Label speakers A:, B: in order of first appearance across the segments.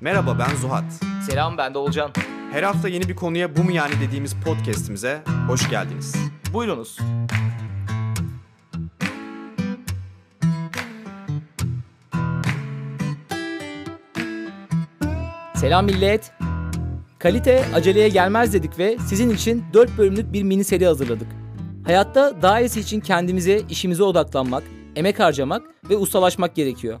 A: Merhaba ben Zuhat.
B: Selam ben de Olcan.
A: Her hafta yeni bir konuya bu mu yani dediğimiz podcast'imize hoş geldiniz.
B: Buyurunuz. Selam millet. Kalite aceleye gelmez dedik ve sizin için 4 bölümlük bir mini seri hazırladık. Hayatta daha iyisi için kendimize, işimize odaklanmak, emek harcamak ve ustalaşmak gerekiyor.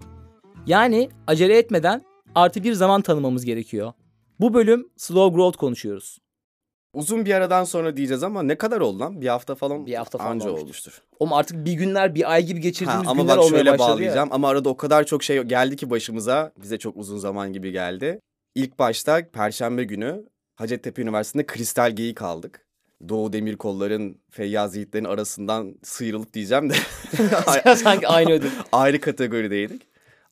B: Yani acele etmeden artı bir zaman tanımamız gerekiyor. Bu bölüm slow growth konuşuyoruz.
A: Uzun bir aradan sonra diyeceğiz ama ne kadar oldu lan? Bir hafta falan
B: Bir hafta falan
A: anca
B: olmuştur.
A: olmuştur.
B: Oğlum artık bir günler, bir ay gibi
A: Ha,
B: geçirdiğimiz
A: ama
B: günler
A: bak
B: olmaya
A: şöyle
B: başladı
A: bağlayacağım
B: ya.
A: ama arada o kadar çok şey geldi ki başımıza. Bize çok uzun zaman gibi geldi. İlk başta Perşembe günü Hacettepe Üniversitesi'nde kristal geyik aldık. Doğu Demirkolların, Feyyaz Yiğitlerin arasından sıyrılıp diyeceğim de
B: Sanki aynı ödül.
A: ayrı kategorideydik.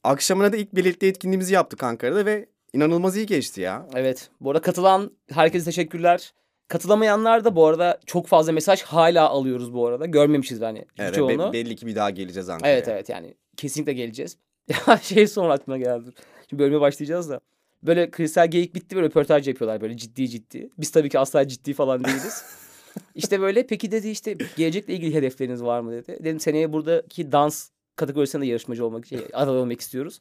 A: Akşamına da ilk birlikte etkinliğimizi yaptık Ankara'da ve inanılmaz iyi geçti ya.
B: Evet. Bu arada katılan herkese teşekkürler. Katılamayanlar da bu arada çok fazla mesaj hala alıyoruz bu arada. Görmemişiz yani
A: Evet,
B: çoğunu.
A: be- belli ki bir daha geleceğiz Ankara'ya.
B: Evet evet yani kesinlikle geleceğiz. Ya şey sonra aklıma geldi. Şimdi bölüme başlayacağız da. Böyle kristal geyik bitti böyle röportaj yapıyorlar böyle ciddi ciddi. Biz tabii ki asla ciddi falan değiliz. işte böyle peki dedi işte gelecekle ilgili hedefleriniz var mı dedi. Dedim seneye buradaki dans kategorisinde yarışmacı olmak, şey, aday olmak istiyoruz.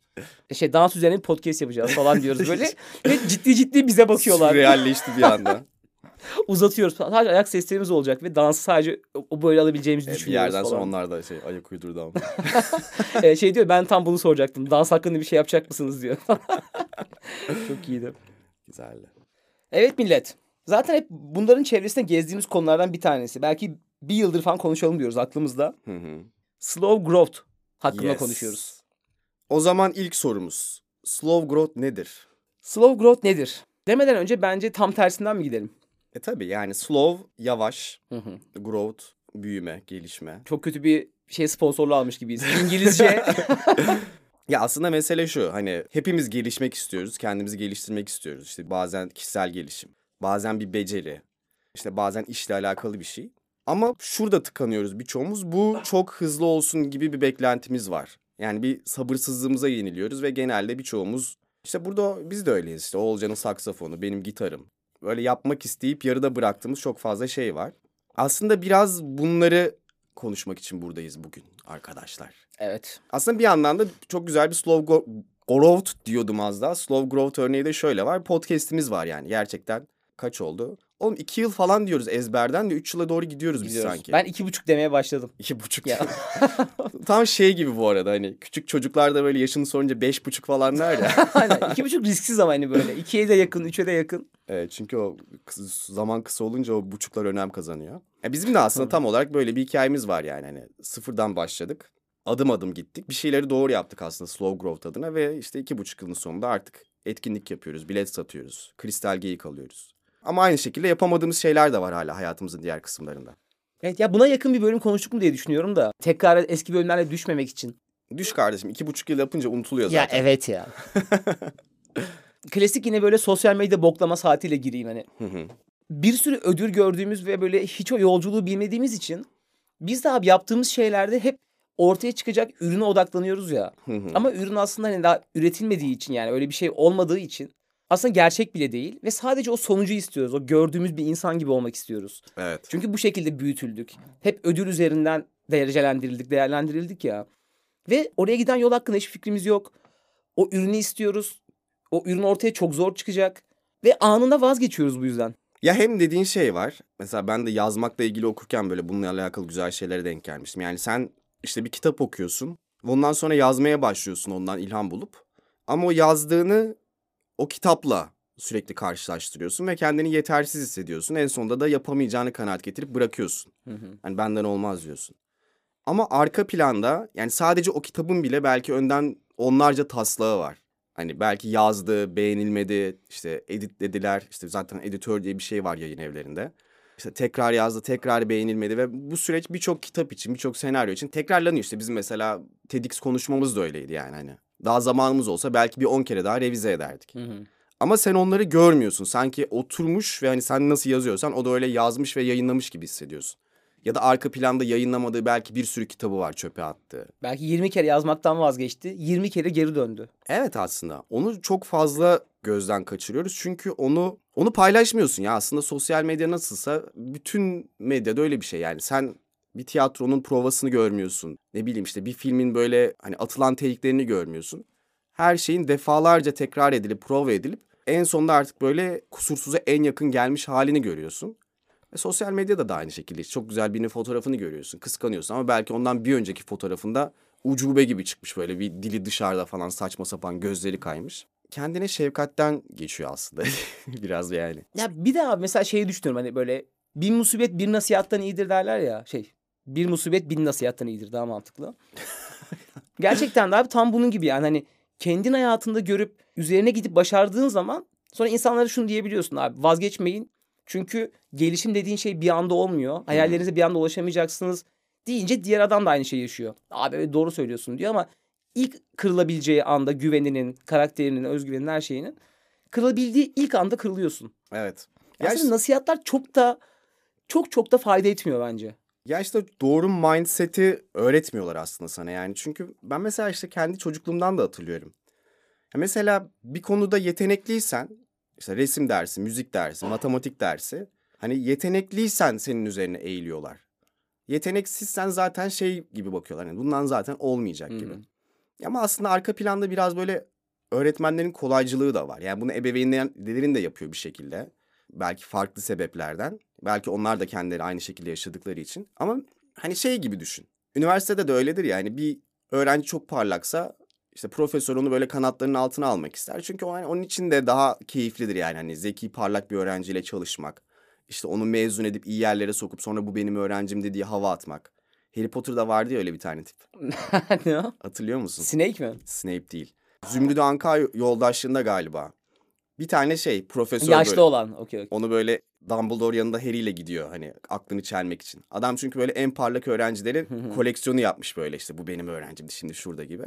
B: E Şey dans üzerine bir podcast yapacağız falan diyoruz böyle. Ve ciddi ciddi bize bakıyorlar.
A: Sürrealleşti bir anda.
B: Uzatıyoruz. Sadece ayak seslerimiz olacak ve dansı sadece o- böyle alabileceğimizi
A: E, bir
B: düşünüyoruz
A: yerden sonra
B: falan.
A: onlar da şey ayak uydurdu ama.
B: Ee, şey diyor ben tam bunu soracaktım. Dans hakkında bir şey yapacak mısınız diyor. Çok iyiydi.
A: Güzeldi.
B: Evet millet. Zaten hep bunların çevresinde gezdiğimiz konulardan bir tanesi. Belki bir yıldır falan konuşalım diyoruz aklımızda.
A: Hı hı.
B: Slow growth hakkında
A: Yes.
B: konuşuyoruz.
A: O zaman ilk sorumuz. Slow growth nedir?
B: Slow growth nedir? Demeden önce bence tam tersinden mi gidelim?
A: E tabi yani slow yavaş,
B: Hı hı.
A: growth büyüme, gelişme.
B: Çok kötü bir şey sponsorluğu almış gibiyiz. İngilizce.
A: Ya aslında mesele şu hani hepimiz gelişmek istiyoruz, kendimizi geliştirmek istiyoruz. İşte bazen kişisel gelişim, bazen bir beceri, işte bazen işle alakalı bir şey. Ama şurada tıkanıyoruz birçoğumuz. Bu çok hızlı olsun gibi bir beklentimiz var. Yani bir sabırsızlığımıza yeniliyoruz ve genelde birçoğumuz işte burada biz de öyleyiz. İşte Oğulcan'ın saksafonu, benim gitarım. Böyle yapmak isteyip yarıda bıraktığımız çok fazla şey var. Aslında biraz bunları konuşmak için buradayız bugün arkadaşlar.
B: evet.
A: Aslında bir yandan da çok güzel bir slow go- growth diyordum az daha. Slow growth örneği de şöyle var. Podcast'imiz var yani gerçekten. Kaç oldu? Oğlum iki yıl falan diyoruz ezberden de üç yıla doğru gidiyoruz, biz
B: Gidiyoruz.
A: sanki.
B: Ben iki buçuk demeye başladım.
A: İki buçuk. Tam şey gibi bu arada hani küçük çocuklar da böyle yaşını sorunca beş buçuk falan der ya.
B: Aynen. İki buçuk risksiz ama hani böyle. İkiye de yakın, üçe de yakın.
A: evet, çünkü o zaman kısa olunca o buçuklar önem kazanıyor. Ya bizim de aslında tam olarak böyle bir hikayemiz var yani. Hani sıfırdan başladık. Adım adım gittik. Bir şeyleri doğru yaptık aslında slow growth adına ve işte iki buçuk yılın sonunda artık etkinlik yapıyoruz, bilet satıyoruz, kristal geyik alıyoruz. Ama aynı şekilde yapamadığımız şeyler de var hala hayatımızın diğer kısımlarında.
B: Evet ya buna yakın bir bölüm konuştuk mu diye düşünüyorum da. Tekrar eski bölümlerle düşmemek için.
A: Düş kardeşim iki buçuk yıl yapınca unutuluyor
B: Ya
A: zaten.
B: evet ya. Klasik yine böyle sosyal medya boklama saatiyle gireyim hani.
A: Hı hı.
B: Bir sürü ödül gördüğümüz ve böyle hiç o yolculuğu bilmediğimiz için biz de abi yaptığımız şeylerde hep ortaya çıkacak ürüne odaklanıyoruz ya. Ama ürün aslında hani daha üretilmediği için yani öyle bir şey olmadığı için aslında gerçek bile değil ve sadece o sonucu istiyoruz. O gördüğümüz bir insan gibi olmak istiyoruz.
A: Evet.
B: Çünkü bu şekilde büyütüldük. Hep ödül üzerinden derecelendirildik, değerlendirildik ya. Ve oraya giden yol hakkında hiçbir fikrimiz yok. O ürünü istiyoruz. O ürün ortaya çok zor çıkacak. Ve anında vazgeçiyoruz bu yüzden.
A: Ya hem dediğin şey var. Mesela ben de yazmakla ilgili okurken böyle bununla alakalı güzel şeylere denk gelmiştim. Yani sen işte bir kitap okuyorsun. Ondan sonra yazmaya başlıyorsun ondan ilham bulup. Ama o yazdığını o kitapla sürekli karşılaştırıyorsun ve kendini yetersiz hissediyorsun. En sonunda da yapamayacağını kanaat getirip bırakıyorsun. Hani benden olmaz diyorsun. Ama arka planda yani sadece o kitabın bile belki önden onlarca taslağı var. Hani belki yazdı, beğenilmedi, işte editlediler. İşte zaten editör diye bir şey var yayın evlerinde. İşte tekrar yazdı, tekrar beğenilmedi ve bu süreç birçok kitap için, birçok senaryo için tekrarlanıyor. İşte bizim mesela TEDx konuşmamız da öyleydi yani hani. Daha zamanımız olsa belki bir 10 kere daha revize ederdik. Ama sen onları görmüyorsun. Sanki oturmuş ve hani sen nasıl yazıyorsan o da öyle yazmış ve yayınlamış gibi hissediyorsun. Ya da arka planda yayınlamadığı belki bir sürü kitabı var çöpe attığı.
B: Belki 20 kere yazmaktan vazgeçti. 20 kere geri döndü.
A: Evet aslında onu çok fazla gözden kaçırıyoruz. Çünkü onu onu paylaşmıyorsun ya. Aslında sosyal medya nasılsa bütün medyada öyle bir şey. Yani sen bir tiyatronun provasını görmüyorsun. Ne bileyim işte bir filmin böyle hani atılan teyiklerini görmüyorsun. Her şeyin defalarca tekrar edilip prova edilip en sonunda artık böyle kusursuza en yakın gelmiş halini görüyorsun. Ve sosyal medyada da aynı şekilde çok güzel birinin fotoğrafını görüyorsun, kıskanıyorsun ama belki ondan bir önceki fotoğrafında ucube gibi çıkmış böyle bir dili dışarıda falan saçma sapan gözleri kaymış. Kendine şefkatten geçiyor aslında biraz yani.
B: Ya bir de abi mesela şeyi düşünüyorum hani böyle bir musibet bir nasihattan iyidir derler ya şey. Bir musibet bin nasihattan iyidir daha mantıklı. Gerçekten de abi tam bunun gibi yani hani kendin hayatında görüp üzerine gidip başardığın zaman sonra insanlara şunu diyebiliyorsun abi vazgeçmeyin. Çünkü gelişim dediğin şey bir anda olmuyor. Hayallerinize bir anda ulaşamayacaksınız deyince diğer adam da aynı şeyi yaşıyor. Abi doğru söylüyorsun diyor ama ilk kırılabileceği anda güveninin, karakterinin, özgüvenin her şeyinin kırılabildiği ilk anda kırılıyorsun.
A: Evet.
B: Ya Aslında nasihatler çok da çok çok da fayda etmiyor bence.
A: Ya işte doğru mindset'i öğretmiyorlar aslında sana yani. Çünkü ben mesela işte kendi çocukluğumdan da hatırlıyorum. Ya mesela bir konuda yetenekliysen işte resim dersi, müzik dersi, matematik dersi. Hani yetenekliysen senin üzerine eğiliyorlar. Yeteneksizsen zaten şey gibi bakıyorlar. Yani bundan zaten olmayacak gibi. Hı-hı. Ama aslında arka planda biraz böyle öğretmenlerin kolaycılığı da var. Yani bunu ebeveynlerin de yapıyor bir şekilde. Belki farklı sebeplerden. Belki onlar da kendileri aynı şekilde yaşadıkları için. Ama hani şey gibi düşün. Üniversitede de öyledir yani bir öğrenci çok parlaksa işte profesör onu böyle kanatlarının altına almak ister. Çünkü o, hani onun için de daha keyiflidir yani hani zeki parlak bir öğrenciyle çalışmak. İşte onu mezun edip iyi yerlere sokup sonra bu benim öğrencim dediği hava atmak. Harry Potter'da vardı ya öyle bir tane tip.
B: ne o?
A: Hatırlıyor musun?
B: Snake mi?
A: Snape değil. Zümrüt Anka yoldaşlığında galiba. Bir tane şey profesör
B: Yaşlı
A: böyle,
B: olan. Okay, okay.
A: Onu böyle Dumbledore yanında Harry ile gidiyor hani aklını çelmek için. Adam çünkü böyle en parlak öğrencileri koleksiyonu yapmış böyle işte bu benim öğrencimdi şimdi şurada gibi.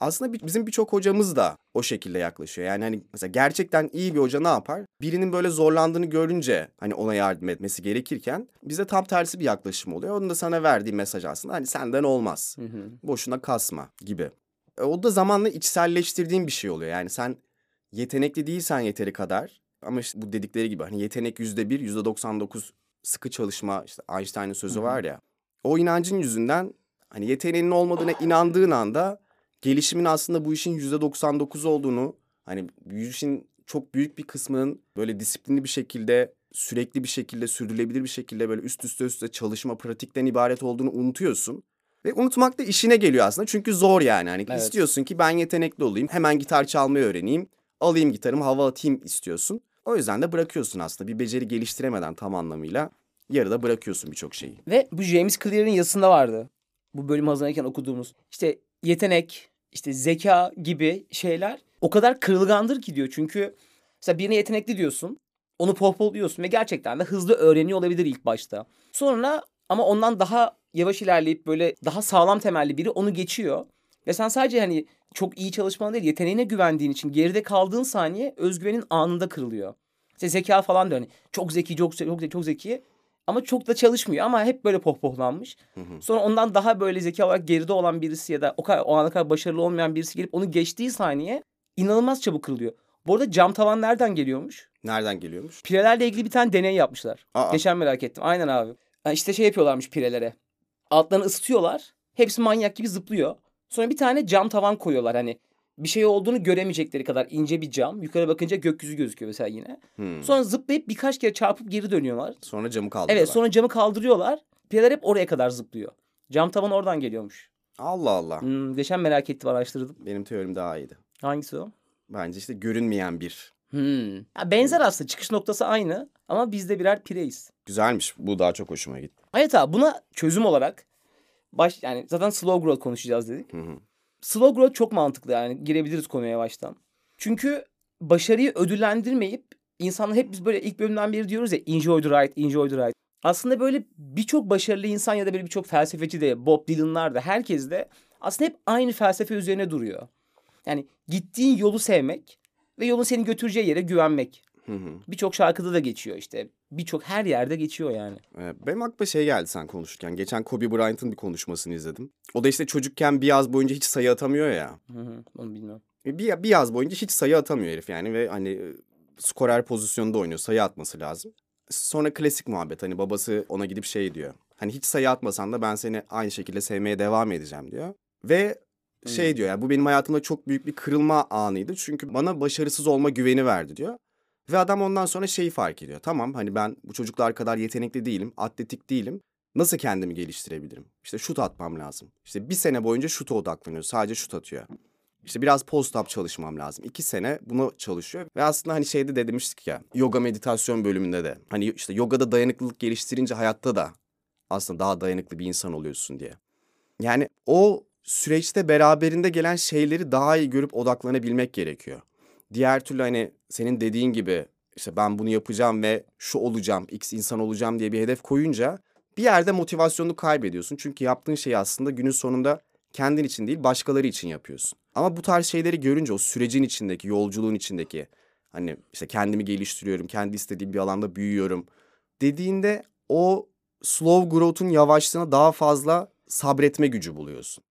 A: Aslında bizim birçok hocamız da o şekilde yaklaşıyor. Yani hani mesela gerçekten iyi bir hoca ne yapar? Birinin böyle zorlandığını görünce hani ona yardım etmesi gerekirken bize tam tersi bir yaklaşım oluyor. Onun da sana verdiği mesaj aslında hani senden olmaz. Boşuna kasma gibi. E, o da zamanla içselleştirdiğin bir şey oluyor. Yani sen yetenekli değilsen yeteri kadar ama işte bu dedikleri gibi hani yetenek yüzde bir, yüzde doksan dokuz sıkı çalışma işte Einstein'ın sözü var ya. O inancın yüzünden hani yeteneğinin olmadığına inandığın anda gelişimin aslında bu işin yüzde doksan dokuz olduğunu hani bu işin çok büyük bir kısmının böyle disiplinli bir şekilde sürekli bir şekilde sürdürülebilir bir şekilde böyle üst üste üste çalışma pratikten ibaret olduğunu unutuyorsun. Ve unutmak da işine geliyor aslında çünkü zor yani. Hani evet. istiyorsun ki ben yetenekli olayım hemen gitar çalmayı öğreneyim alayım gitarımı hava atayım istiyorsun. O yüzden de bırakıyorsun aslında bir beceri geliştiremeden tam anlamıyla yarıda bırakıyorsun birçok şeyi.
B: Ve bu James Clear'ın yazısında vardı. Bu bölüm hazırlanırken okuduğumuz. İşte yetenek, işte zeka gibi şeyler o kadar kırılgandır ki diyor. Çünkü mesela birine yetenekli diyorsun. Onu pohpohluyorsun ve gerçekten de hızlı öğreniyor olabilir ilk başta. Sonra ama ondan daha yavaş ilerleyip böyle daha sağlam temelli biri onu geçiyor. Ve sen sadece hani çok iyi çalışman değil yeteneğine güvendiğin için geride kaldığın saniye özgüvenin anında kırılıyor. İşte zeka falan da hani çok zeki çok çok çok zeki ama çok da çalışmıyor ama hep böyle pohpohlanmış. Hı hı. Sonra ondan daha böyle zeka olarak geride olan birisi ya da o kadar o ana kadar başarılı olmayan birisi gelip onu geçtiği saniye inanılmaz çabuk kırılıyor. Bu arada cam tavan nereden geliyormuş?
A: Nereden geliyormuş?
B: Pirelerle ilgili bir tane deney yapmışlar. Aa. Geçen merak ettim. Aynen abi. Yani işte şey yapıyorlarmış pirelere. Altlarını ısıtıyorlar. Hepsi manyak gibi zıplıyor. Sonra bir tane cam tavan koyuyorlar hani bir şey olduğunu göremeyecekleri kadar ince bir cam. Yukarı bakınca gökyüzü gözüküyor mesela yine. Hmm. Sonra zıplayıp birkaç kere çarpıp geri dönüyorlar.
A: Sonra camı kaldırıyorlar.
B: Evet sonra camı kaldırıyorlar. Pireler hep oraya kadar zıplıyor. Cam tavan oradan geliyormuş.
A: Allah Allah.
B: Hmm, geçen merak ettim araştırdım.
A: Benim teorim daha iyiydi.
B: Hangisi o?
A: Bence işte görünmeyen bir.
B: Hmm. Ya benzer aslında çıkış noktası aynı ama biz de birer pireyiz.
A: Güzelmiş. Bu daha çok hoşuma gitti.
B: Evet abi buna çözüm olarak baş yani zaten slow growth konuşacağız dedik. Hı hı. Slow growth çok mantıklı yani girebiliriz konuya baştan. Çünkü başarıyı ödüllendirmeyip insanlar hep biz böyle ilk bölümden beri diyoruz ya enjoy the ride, enjoy the ride. Aslında böyle birçok başarılı insan ya da böyle birçok felsefeci de Bob Dylan'lar da herkes de aslında hep aynı felsefe üzerine duruyor. Yani gittiğin yolu sevmek ve yolun seni götüreceği yere güvenmek. Birçok şarkıda da geçiyor işte. Birçok her yerde geçiyor yani.
A: Ee, benim aklıma şey geldi sen konuşurken. Geçen Kobe Bryant'ın bir konuşmasını izledim. O da işte çocukken bir yaz boyunca hiç sayı atamıyor ya.
B: Hı hı, onu bilmiyorum.
A: Bir, bir yaz boyunca hiç sayı atamıyor herif yani ve hani e, skorer pozisyonda oynuyor. Sayı atması lazım. Sonra klasik muhabbet hani babası ona gidip şey diyor. Hani hiç sayı atmasan da ben seni aynı şekilde sevmeye devam edeceğim diyor. Ve şey
B: Hmm.
A: diyor yani bu benim hayatımda çok büyük bir kırılma anıydı. Çünkü bana başarısız olma güveni verdi diyor. Ve adam ondan sonra şeyi fark ediyor. Tamam hani ben bu çocuklar kadar yetenekli değilim, atletik değilim. Nasıl kendimi geliştirebilirim? İşte şut atmam lazım. İşte bir sene boyunca şuta odaklanıyor. Sadece şut atıyor. İşte biraz post-up çalışmam lazım. İki sene buna çalışıyor. Ve aslında hani şeyde de demiştik ya. Yoga meditasyon bölümünde de. Hani işte yogada dayanıklılık geliştirince hayatta da aslında daha dayanıklı bir insan oluyorsun diye. Yani o süreçte beraberinde gelen şeyleri daha iyi görüp odaklanabilmek gerekiyor. Diğer türlü hani senin dediğin gibi işte ben bunu yapacağım ve şu olacağım, x insan olacağım diye bir hedef koyunca bir yerde motivasyonunu kaybediyorsun. Çünkü yaptığın şeyi aslında günün sonunda kendin için değil başkaları için yapıyorsun. Ama bu tarz şeyleri görünce o sürecin içindeki, yolculuğun içindeki hani işte kendimi geliştiriyorum, kendi istediğim bir alanda büyüyorum dediğinde o slow growth'un yavaşlığına daha fazla sabretme gücü buluyorsun.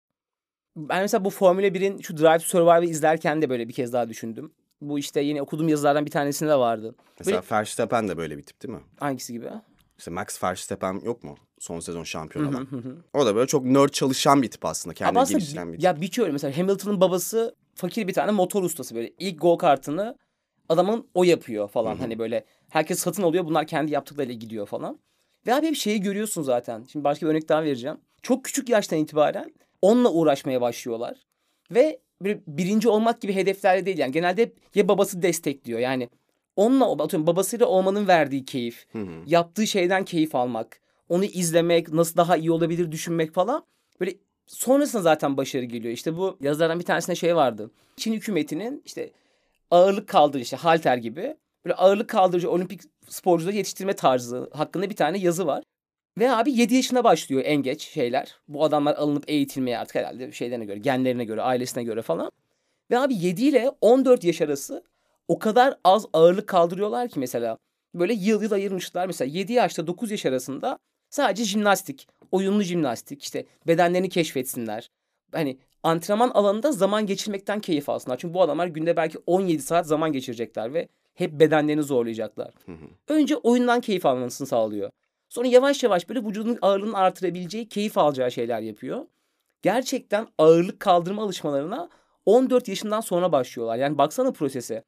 B: Ben mesela bu Formula 1'in şu Drive to Survive'ı izlerken de böyle bir kez daha düşündüm. Bu işte yine okuduğum yazılardan bir tanesinde de vardı.
A: Mesela
B: Böyle-
A: Verstappen de böyle bir tip değil mi?
B: Hangisi gibi?
A: İşte Max Verstappen yok mu? Son sezon şampiyon olan. O da böyle çok nerd çalışan bir tip aslında. Kendini
B: aslında
A: geliştiren bir
B: bi-
A: tip.
B: ya birçok öyle mesela Hamilton'ın babası fakir bir tane motor ustası böyle. İlk go kartını adamın o yapıyor falan. Hani böyle herkes satın alıyor bunlar kendi yaptıklarıyla gidiyor falan. Ve abi hep şeyi görüyorsun zaten. Şimdi başka bir örnek daha vereceğim. Çok küçük yaştan itibaren onunla uğraşmaya başlıyorlar. Ve böyle birinci olmak gibi hedeflerle değil yani. Genelde hep ya babası destekliyor yani. Onunla atıyorum babasıyla olmanın verdiği keyif
A: Hı hı.
B: yaptığı şeyden keyif almak, onu izlemek, nasıl daha iyi olabilir düşünmek falan. Böyle sonrasında zaten başarı geliyor. İşte bu yazılardan bir tanesinde şey vardı. Çin hükümetinin işte ağırlık kaldırıcı, işte halter gibi böyle ağırlık kaldırıcı olimpik sporcuları yetiştirme tarzı hakkında bir tane yazı var. Ve abi 7 yaşına başlıyor en geç şeyler. Bu adamlar alınıp eğitilmeye artık herhalde şeylerine göre, genlerine göre, ailesine göre falan. Ve abi 7 ile 14 yaş arası o kadar az ağırlık kaldırıyorlar ki mesela. Böyle yıl yıl ayırmışlar. Mesela 7 yaşta 9 yaş arasında sadece jimnastik, oyunlu jimnastik, işte bedenlerini keşfetsinler. Hani antrenman alanında zaman geçirmekten keyif alsınlar. Çünkü bu adamlar günde belki 17 saat zaman geçirecekler ve hep bedenlerini zorlayacaklar.
A: Hı hı.
B: Önce oyundan keyif almasını sağlıyor. Sonra yavaş yavaş böyle vücudun ağırlığını artırabileceği, keyif alacağı şeyler yapıyor. Gerçekten ağırlık kaldırma alışmalarına 14 yaşından sonra başlıyorlar. Yani baksana prosese.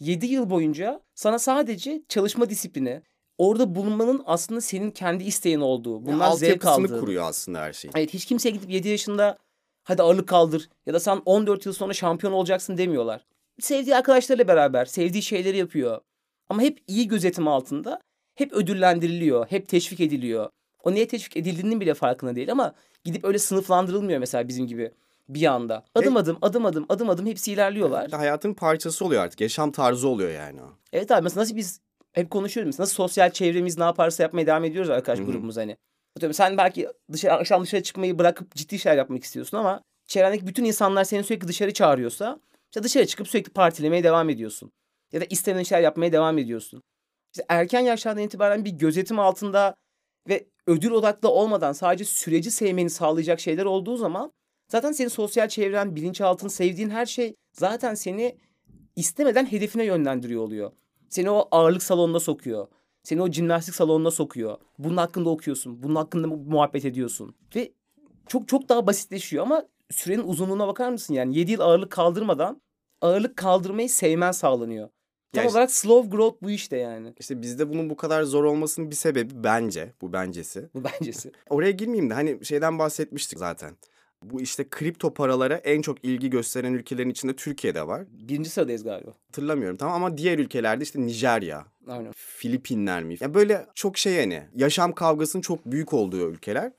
B: 7 yıl boyunca sana sadece çalışma disiplini, orada bulunmanın aslında senin kendi isteğin olduğu,
A: Yani
B: bunlar zevk aldığın.
A: kuruyor aslında her şeyi.
B: Evet hiç kimseye gidip 7 yaşında hadi ağırlık kaldır ya da sen 14 yıl sonra şampiyon olacaksın demiyorlar. Sevdiği arkadaşlarıyla beraber sevdiği şeyleri yapıyor. Ama hep iyi gözetim altında hep ödüllendiriliyor, hep teşvik ediliyor. O niye teşvik edildiğinin bile farkında değil ama gidip öyle sınıflandırılmıyor mesela bizim gibi bir anda. Adım adım, adım adım, adım adım hepsi ilerliyorlar.
A: Hayatın parçası oluyor artık. Yaşam tarzı oluyor yani.
B: Evet abi mesela nasıl biz hep konuşuyoruz mesela nasıl sosyal çevremiz ne yaparsa yapmaya devam ediyoruz arkadaş
A: Hı hı.
B: grubumuz hani. Atıyorum sen belki dışarı akşam dışarı çıkmayı bırakıp ciddi şeyler yapmak istiyorsun ama çevrendeki bütün insanlar seni sürekli dışarı çağırıyorsa işte dışarı çıkıp sürekli partilemeye devam ediyorsun. Ya da istenen şeyler yapmaya devam ediyorsun. İşte erken yaşlardan itibaren bir gözetim altında ve ödül odaklı olmadan sadece süreci sevmeni sağlayacak şeyler olduğu zaman zaten senin sosyal çevren, bilinçaltın, sevdiğin her şey zaten seni istemeden hedefine yönlendiriyor oluyor. Seni o ağırlık salonuna sokuyor. Seni o jimnastik salonuna sokuyor. Bunun hakkında okuyorsun. Bunun hakkında mu- muhabbet ediyorsun. Ve çok çok daha basitleşiyor ama sürenin uzunluğuna bakar mısın? Yani 7 yıl ağırlık kaldırmadan ağırlık kaldırmayı sevmen sağlanıyor. Tam
A: işte-
B: olarak slow growth bu işte yani.
A: İşte bizde bunun bu kadar zor olmasının bir sebebi bence, bu bencesi.
B: Bu bencesi.
A: Oraya girmeyeyim de hani şeyden bahsetmiştik zaten. Bu işte kripto paralara en çok ilgi gösteren ülkelerin içinde Türkiye'de var.
B: Birinci sıradayız galiba.
A: Hatırlamıyorum tamam ama diğer ülkelerde işte Nijerya,
B: Aynen.
A: Filipinler mi? Ya böyle çok şey hani yaşam kavgasının çok büyük olduğu ülkeler.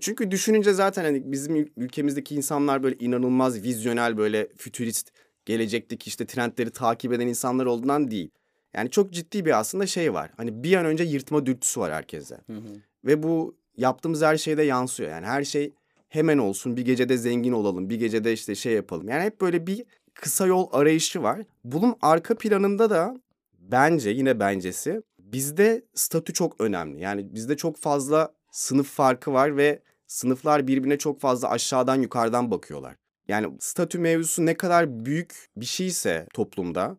A: Çünkü düşününce zaten hani bizim ül- ülkemizdeki insanlar böyle inanılmaz vizyonel böyle fütürist gelecekteki işte trendleri takip eden insanlar olduğundan değil. Yani çok ciddi bir aslında şey var. Hani bir an önce yırtma dürtüsü var herkese.
B: Hı hı.
A: Ve bu yaptığımız her şeyde yansıyor. Yani her şey hemen olsun. Bir gecede zengin olalım. Bir gecede işte şey yapalım. Yani hep böyle bir kısa yol arayışı var. Bunun arka planında da bence yine bencesi bizde statü çok önemli. Yani bizde çok fazla sınıf farkı var ve sınıflar birbirine çok fazla aşağıdan yukarıdan bakıyorlar. Yani statü mevzusu ne kadar büyük bir şeyse toplumda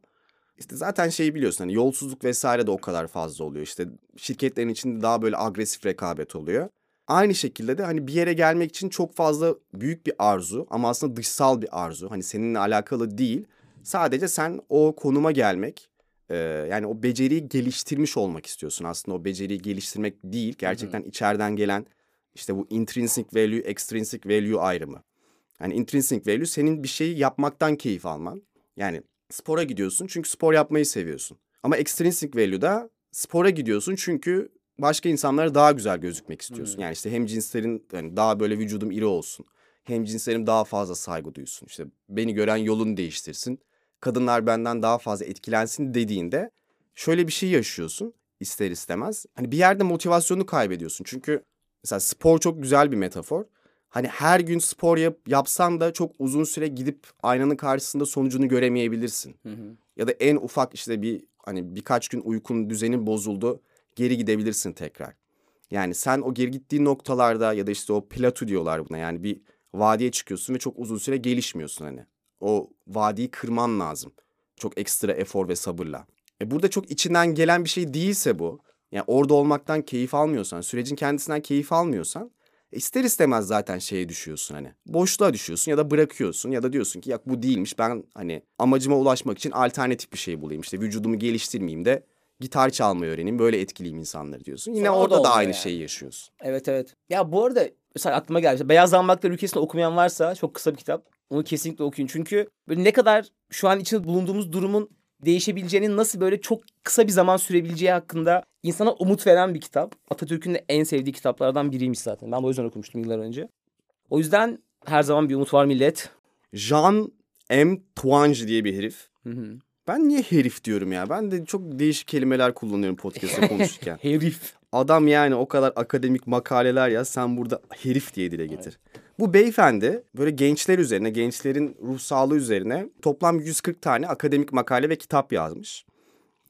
A: işte zaten şeyi biliyorsun hani yolsuzluk vesaire de o kadar fazla oluyor. İşte şirketlerin içinde daha böyle agresif rekabet oluyor. Aynı şekilde de hani bir yere gelmek için çok fazla büyük bir arzu ama aslında dışsal bir arzu. Hani seninle alakalı değil. Sadece sen o konuma gelmek e, yani o beceriyi geliştirmiş olmak istiyorsun. Aslında o beceriyi geliştirmek değil. Gerçekten içeriden gelen işte bu intrinsic value, extrinsic value ayrımı. Yani intrinsic value senin bir şeyi yapmaktan keyif alman. Yani spora gidiyorsun çünkü spor yapmayı seviyorsun. Ama extrinsic value da spora gidiyorsun çünkü başka insanlara daha güzel gözükmek istiyorsun.
B: Hmm.
A: Yani işte hem cinslerin yani daha böyle vücudum iri olsun. Hem cinslerim daha fazla saygı duysun. İşte beni gören yolunu değiştirsin. Kadınlar benden daha fazla etkilensin dediğinde şöyle bir şey yaşıyorsun ister istemez. Hani bir yerde motivasyonu kaybediyorsun. Çünkü mesela spor çok güzel bir metafor. Hani her gün spor yap, yapsan da çok uzun süre gidip aynanın karşısında sonucunu göremeyebilirsin.
B: Hı hı.
A: Ya da en ufak işte bir hani birkaç gün uykun düzenin bozuldu geri gidebilirsin tekrar. Yani sen o geri gittiğin noktalarda ya da işte o plato diyorlar buna yani bir vadiye çıkıyorsun ve çok uzun süre gelişmiyorsun hani. O vadiyi kırman lazım. Çok ekstra efor ve sabırla. E burada çok içinden gelen bir şey değilse bu. Yani orada olmaktan keyif almıyorsan, sürecin kendisinden keyif almıyorsan ister istemez zaten şeye düşüyorsun hani. Boşluğa düşüyorsun ya da bırakıyorsun ya da diyorsun ki ya bu değilmiş ben hani amacıma ulaşmak için alternatif bir şey bulayım. İşte vücudumu geliştirmeyeyim de gitar çalmayı öğreneyim böyle etkileyim insanları diyorsun. Yine
B: Sonra da
A: orada da
B: olmuyor
A: aynı
B: yani.
A: şeyi yaşıyorsun.
B: Evet evet. Ya bu arada mesela aklıma geldi. Beyaz Zambaklar Ülkesi'nde okumayan varsa çok kısa bir kitap. Onu kesinlikle okuyun. Çünkü böyle ne kadar şu an içinde bulunduğumuz durumun değişebileceğinin nasıl böyle çok kısa bir zaman sürebileceği hakkında insana umut veren bir kitap. Atatürk'ün de en sevdiği kitaplardan biriymiş zaten. Ben o yüzden okumuştum yıllar önce. O yüzden her zaman bir umut var millet.
A: Jean M. Twange diye bir herif.
B: Hı hı.
A: Ben niye herif diyorum ya? Ben de çok değişik kelimeler kullanıyorum podcast'ta konuşurken.
B: Herif.
A: Adam yani o kadar akademik makaleler ya sen burada herif diye dile getir. Bu beyefendi böyle gençler üzerine, gençlerin ruh sağlığı üzerine toplam 140 tane akademik makale ve kitap yazmış.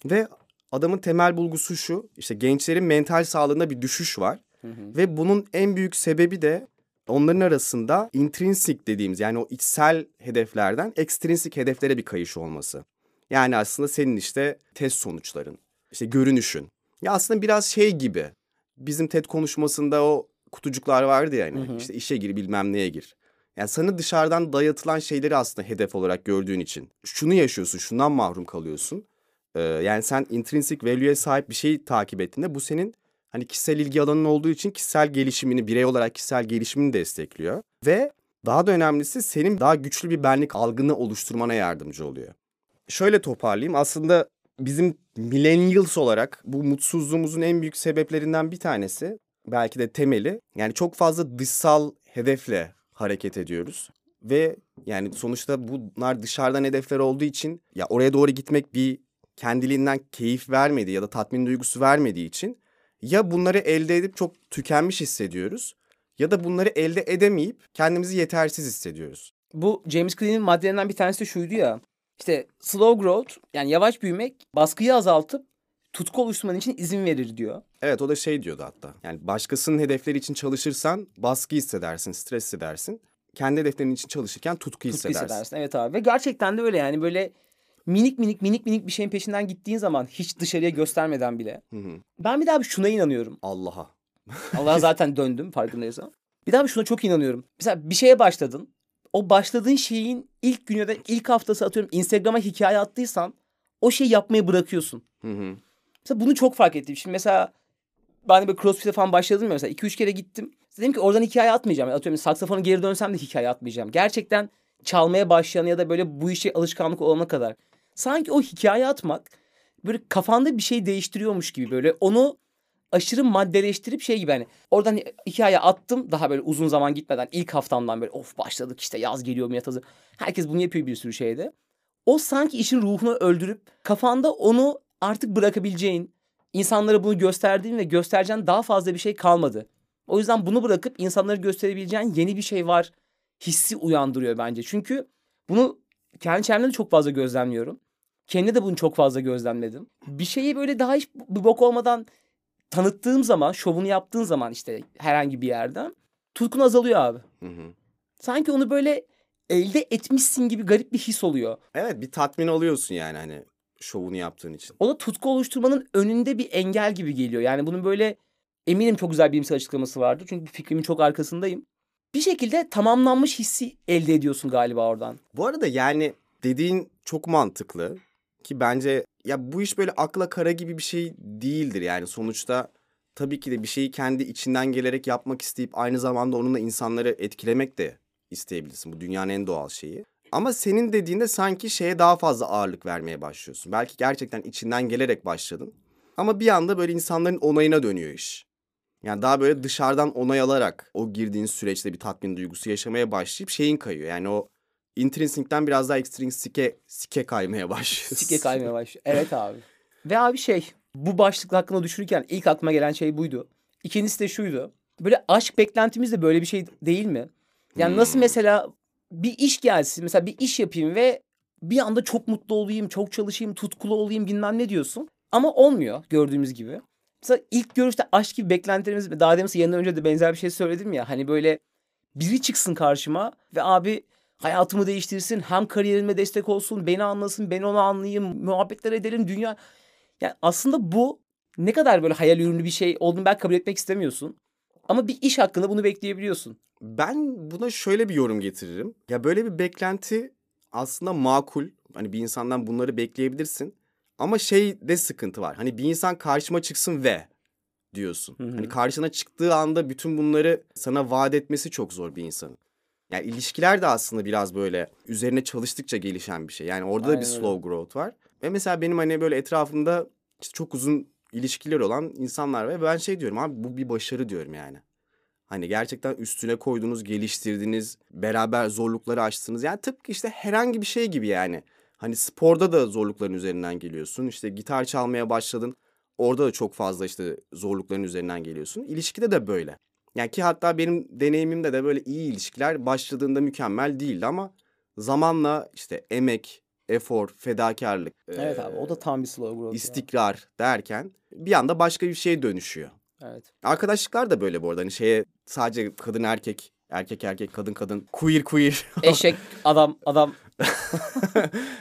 A: Ve adamın temel bulgusu şu, işte gençlerin mental sağlığında bir düşüş var. Ve bunun en büyük sebebi de onların arasında intrinsik dediğimiz yani o içsel hedeflerden ekstrinsik hedeflere bir kayış olması. Yani aslında senin işte test sonuçların, işte görünüşün. Ya aslında biraz şey gibi. Bizim TED konuşmasında o kutucuklar vardı ya hani.
B: Hı hı.
A: işte işe gir bilmem neye gir. Yani sana dışarıdan dayatılan şeyleri aslında hedef olarak gördüğün için. Şunu yaşıyorsun, şundan mahrum kalıyorsun. Ee, yani sen intrinsic value'ye sahip bir şey takip ettiğinde bu senin hani kişisel ilgi alanın olduğu için kişisel gelişimini, birey olarak kişisel gelişimini destekliyor. Ve daha da önemlisi senin daha güçlü bir benlik algını oluşturmana yardımcı oluyor. Şöyle toparlayayım. Aslında bizim millennials olarak bu mutsuzluğumuzun en büyük sebeplerinden bir tanesi belki de temeli yani çok fazla dışsal hedefle hareket ediyoruz. Ve yani sonuçta bunlar dışarıdan hedefler olduğu için ya oraya doğru gitmek bir kendiliğinden keyif vermediği ya da tatmin duygusu vermediği için ya bunları elde edip çok tükenmiş hissediyoruz ya da bunları elde edemeyip kendimizi yetersiz hissediyoruz.
B: Bu James Clear'in maddelerinden bir tanesi de şuydu ya. İşte slow growth yani yavaş büyümek baskıyı azaltıp tutku oluşturman için izin verir diyor.
A: Evet o da şey diyordu hatta. Yani başkasının hedefleri için çalışırsan baskı hissedersin, stres hissedersin. Kendi hedeflerin için çalışırken tutku,
B: Tutku
A: hissedersin.
B: hissedersin. Evet abi ve gerçekten de öyle yani böyle minik minik minik minik bir şeyin peşinden gittiğin zaman hiç dışarıya göstermeden bile.
A: Hı hı.
B: Ben bir daha bir şuna inanıyorum.
A: Allah'a.
B: Allah'a zaten döndüm farkındaysan. Bir daha bir şuna çok inanıyorum. Mesela bir şeye başladın. O başladığın şeyin ilk günü da ilk haftası atıyorum Instagram'a hikaye attıysan o şeyi yapmayı bırakıyorsun.
A: Hı hı.
B: Mesela bunu çok fark ettim. Şimdi mesela ben de böyle crossfit'e falan başladım ya mesela 2-3 kere gittim. Dedim ki oradan hikaye atmayacağım. Yani atıyorum saksafonu geri dönsem de hikaye atmayacağım. Gerçekten çalmaya başlayan ya da böyle bu işe alışkanlık olana kadar. Sanki o hikaye atmak böyle kafanda bir şey değiştiriyormuş gibi böyle onu aşırı maddeleştirip şey gibi hani oradan hikaye attım daha böyle uzun zaman gitmeden ilk haftamdan böyle of başladık işte yaz geliyor Milat hazır. Herkes bunu yapıyor bir sürü şeyde. O sanki işin ruhunu öldürüp kafanda onu artık bırakabileceğin, insanlara bunu gösterdiğin ve göstereceğin daha fazla bir şey kalmadı. O yüzden bunu bırakıp insanlara gösterebileceğin yeni bir şey var hissi uyandırıyor bence. Çünkü bunu kendi çevremde de çok fazla gözlemliyorum. Kendi de bunu çok fazla gözlemledim. Bir şeyi böyle daha hiç bir bok olmadan tanıttığım zaman, şovunu yaptığın zaman işte herhangi bir yerden tutkun azalıyor abi.
A: Hı hı.
B: Sanki onu böyle elde etmişsin gibi garip bir his oluyor.
A: Evet bir tatmin oluyorsun yani hani şovunu yaptığın için.
B: O da tutku oluşturmanın önünde bir engel gibi geliyor. Yani bunun böyle eminim çok güzel bilimsel açıklaması vardır. Çünkü fikrimin çok arkasındayım. Bir şekilde tamamlanmış hissi elde ediyorsun galiba oradan.
A: Bu arada yani dediğin çok mantıklı ki bence ya bu iş böyle akla kara gibi bir şey değildir yani sonuçta tabii ki de bir şeyi kendi içinden gelerek yapmak isteyip aynı zamanda onunla insanları etkilemek de isteyebilirsin. Bu dünyanın en doğal şeyi. Ama senin dediğinde sanki şeye daha fazla ağırlık vermeye başlıyorsun. Belki gerçekten içinden gelerek başladın. Ama bir anda böyle insanların onayına dönüyor iş. Yani daha böyle dışarıdan onay alarak o girdiğin süreçte bir tatmin duygusu yaşamaya başlayıp şeyin kayıyor. Yani o intrinsikten biraz daha extrinsike sike kaymaya başlıyorsun.
B: Sike kaymaya başlıyor. Evet abi. Ve abi şey bu başlık hakkında düşünürken ilk aklıma gelen şey buydu. İkincisi de şuydu. Böyle aşk beklentimiz de böyle bir şey değil mi? Yani nasıl
A: Hmm.
B: mesela bir iş gelsin mesela bir iş yapayım ve bir anda çok mutlu olayım, çok çalışayım, tutkulu olayım bilmem ne diyorsun. Ama olmuyor gördüğümüz gibi. Mesela ilk görüşte aşk gibi beklentilerimiz daha demin yanından önce de benzer bir şey söyledim ya. Hani böyle biri çıksın karşıma ve abi hayatımı değiştirsin, hem kariyerime destek olsun, beni anlasın, ben onu anlayayım, muhabbetler edelim, dünya... Yani aslında bu ne kadar böyle hayal ürünü bir şey olduğunu belki kabul etmek istemiyorsun. Ama bir iş hakkında bunu bekleyebiliyorsun.
A: Ben buna şöyle bir yorum getiririm. Ya böyle bir beklenti aslında makul. Hani bir insandan bunları bekleyebilirsin. Ama şey de sıkıntı var. Hani bir insan karşıma çıksın ve diyorsun.
B: Hı hı.
A: Hani karşına çıktığı anda bütün bunları sana vaat etmesi çok zor bir insanın. Yani ilişkiler de aslında biraz böyle üzerine çalıştıkça gelişen bir şey. Yani orada da bir
B: Aynen
A: slow growth var. Ve mesela benim hani böyle etrafımda işte çok uzun ilişkiler olan insanlar. Ve ben şey diyorum abi bu bir başarı diyorum yani. Hani gerçekten üstüne koyduğunuz, geliştirdiğiniz, beraber zorlukları aştınız. Yani tıpkı işte herhangi bir şey gibi yani. Hani sporda da zorlukların üzerinden geliyorsun. İşte gitar çalmaya başladın. Orada da çok fazla işte zorlukların üzerinden geliyorsun. İlişkide de böyle. Yani ki hatta benim deneyimimde de böyle iyi ilişkiler başladığında mükemmel değildi ama zamanla işte emek, efor, fedakarlık,
B: Evet
A: eee,
B: abi o da tam bir slow growth.
A: istikrar derken bir anda başka bir şeye dönüşüyor.
B: Evet.
A: Arkadaşlıklar da böyle bu arada. Hani şeye sadece kadın erkek, erkek erkek, kadın kadın, queer queer.
B: Eşek adam adam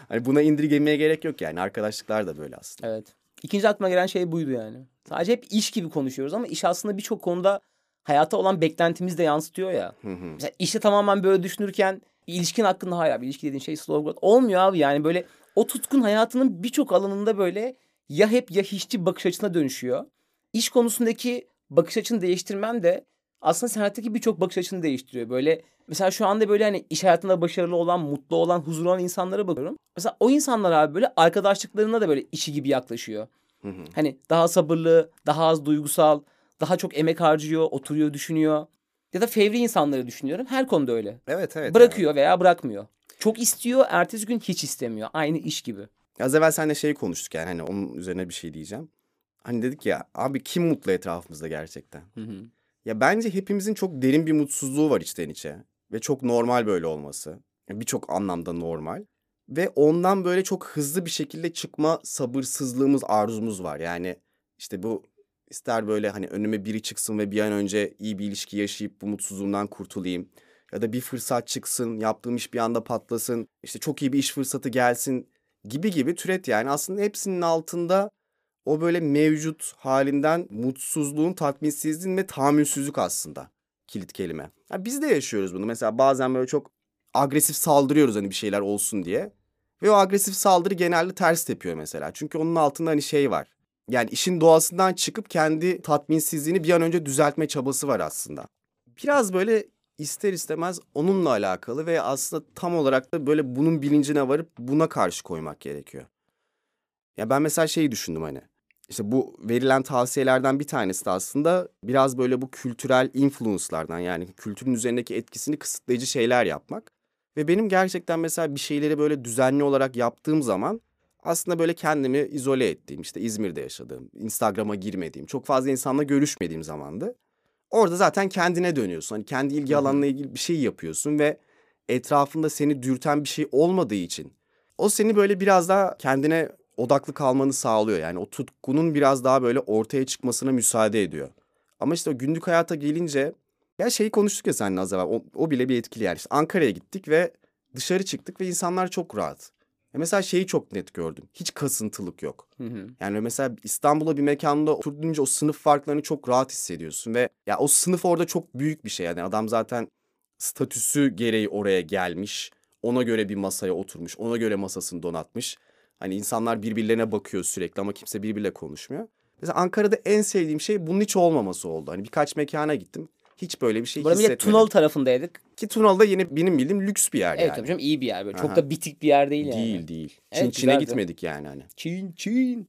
A: hani buna indirgemeye gerek yok yani. Arkadaşlıklar da böyle aslında.
B: evet. İkinci aklıma gelen şey buydu yani. Sadece hep iş gibi konuşuyoruz ama iş aslında birçok konuda hayata olan beklentimizi de yansıtıyor ya.
A: Hı hı.
B: Mesela işte tamamen böyle düşünürken bir ilişkin hakkında hayır abi ilişki dediğin şey slow growth. Olmuyor abi yani böyle o tutkun hayatının birçok alanında böyle ya hep ya hiççi bakış açısına dönüşüyor. İş konusundaki bakış açını değiştirmen de aslında sen hayattaki birçok bakış açını değiştiriyor. Böyle mesela şu anda böyle hani iş hayatında başarılı olan, mutlu olan, huzurlu olan insanlara bakıyorum. Mesela o insanlar abi böyle arkadaşlıklarına da böyle işi gibi yaklaşıyor.
A: Hı hı.
B: Hani daha sabırlı, daha az duygusal, daha çok emek harcıyor, oturuyor, düşünüyor. Ya da fevri insanları düşünüyorum. Her konuda öyle.
A: Evet evet.
B: Bırakıyor veya bırakmıyor. Çok istiyor, ertesi gün hiç istemiyor. Aynı iş gibi.
A: Yani. Az evvel seninle şey konuştuk yani hani onun üzerine bir şey diyeceğim. Hani dedik ya abi kim mutlu etrafımızda gerçekten? Ya bence hepimizin çok derin bir mutsuzluğu var içten içe. Ve çok normal böyle olması. Yani Birçok anlamda normal. Ve ondan böyle çok hızlı bir şekilde çıkma sabırsızlığımız, arzumuz var. Yani işte bu ister böyle hani önüme biri çıksın ve bir an önce iyi bir ilişki yaşayıp bu mutsuzluğumdan kurtulayım. Ya da bir fırsat çıksın, yaptığım iş bir anda patlasın. işte çok iyi bir iş fırsatı gelsin gibi gibi türet yani. Aslında hepsinin altında o böyle mevcut halinden mutsuzluğun, tatminsizliğin ve tahammülsüzlük aslında kilit kelime. Ya biz de yaşıyoruz bunu. Mesela bazen böyle çok agresif saldırıyoruz hani bir şeyler olsun diye. Ve o agresif saldırı genelde ters tepiyor mesela. Çünkü onun altında hani şey var. Yani işin doğasından çıkıp kendi tatminsizliğini bir an önce düzeltme çabası var aslında. Biraz böyle ister istemez onunla alakalı ve aslında tam olarak da böyle bunun bilincine varıp buna karşı koymak gerekiyor. Ya ben mesela şeyi düşündüm hani. İşte bu verilen tavsiyelerden bir tanesi de aslında biraz böyle bu kültürel influence'lardan yani kültürün üzerindeki etkisini kısıtlayıcı şeyler yapmak. Ve benim gerçekten mesela bir şeyleri böyle düzenli olarak yaptığım zaman aslında böyle kendimi izole ettiğim işte İzmir'de yaşadığım, Instagram'a girmediğim, çok fazla insanla görüşmediğim zamandı. Orada zaten kendine dönüyorsun. Hani kendi ilgi alanına ilgili bir şey yapıyorsun ve etrafında seni dürten bir şey olmadığı için o seni böyle biraz daha kendine odaklı kalmanı sağlıyor. Yani o tutkunun biraz daha böyle ortaya çıkmasına müsaade ediyor. Ama işte o günlük hayata gelince ya şeyi konuştuk ya seninle az evvel. O, o bile bir etkili yani. İşte Ankara'ya gittik ve dışarı çıktık ve insanlar çok rahat. E mesela şeyi çok net gördüm. Hiç kasıntılık yok.
B: Hı hı.
A: Yani mesela İstanbul'a bir mekanda oturduğunca o sınıf farklarını çok rahat hissediyorsun ve ya o sınıf orada çok büyük bir şey. Yani adam zaten statüsü gereği oraya gelmiş. Ona göre bir masaya oturmuş. Ona göre masasını donatmış. Hani insanlar birbirlerine bakıyor sürekli ama kimse birbiriyle konuşmuyor. Mesela Ankara'da en sevdiğim şey bunun hiç olmaması oldu. Hani birkaç mekana gittim. Hiç böyle bir şey
B: Burada bir de
A: hissetmedim.
B: Tunalı tarafındaydık.
A: Ki Tunalı'da yeni benim bildiğim lüks bir yer
B: Evet
A: yani.
B: tabii canım iyi bir yer böyle. Çok
A: Aha.
B: da bitik bir yer değil yani.
A: Değil değil. Çin
B: Evet,
A: Çin'e gitmedik yani hani.
B: Çin Çin.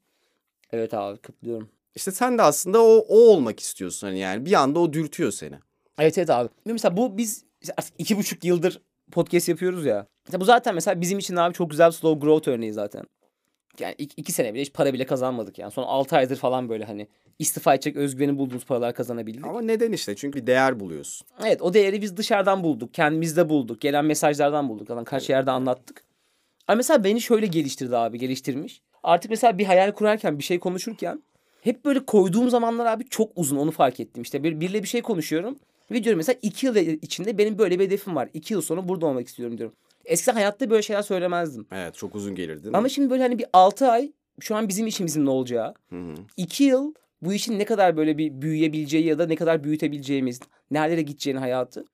B: Evet abi kıplıyorum.
A: İşte sen de aslında o, o olmak istiyorsun hani yani. Bir anda o dürtüyor seni.
B: Evet evet abi. Mesela bu biz iki buçuk yıldır podcast yapıyoruz ya. Mesela bu zaten mesela bizim için abi çok güzel bir slow growth örneği zaten. Yani iki, iki sene bile hiç para bile kazanmadık yani. Son altı aydır falan böyle hani istifa edecek özgüveni bulduğumuz paralar kazanabildik.
A: Ama neden işte? Çünkü bir değer buluyorsun.
B: Evet o değeri biz dışarıdan bulduk. Kendimizde bulduk. Gelen mesajlardan bulduk. Zaten kaç yerde anlattık. Ama mesela beni şöyle geliştirdi abi geliştirmiş. Artık mesela bir hayal kurarken bir şey konuşurken hep böyle koyduğum zamanlar abi çok uzun onu fark ettim. İşte bir, biriyle bir şey konuşuyorum. Ve diyorum mesela iki yıl içinde benim böyle bir hedefim var. İki yıl sonra burada olmak istiyorum diyorum. Eskiden hayatta böyle şeyler söylemezdim.
A: Evet çok uzun gelir değil mi?
B: Ama şimdi böyle hani bir altı ay şu an bizim işimizin ne olacağı.
A: Hı hı.
B: iki yıl bu işin ne kadar böyle bir büyüyebileceği ya da ne kadar büyütebileceğimiz, nerelere gideceğini hayatı.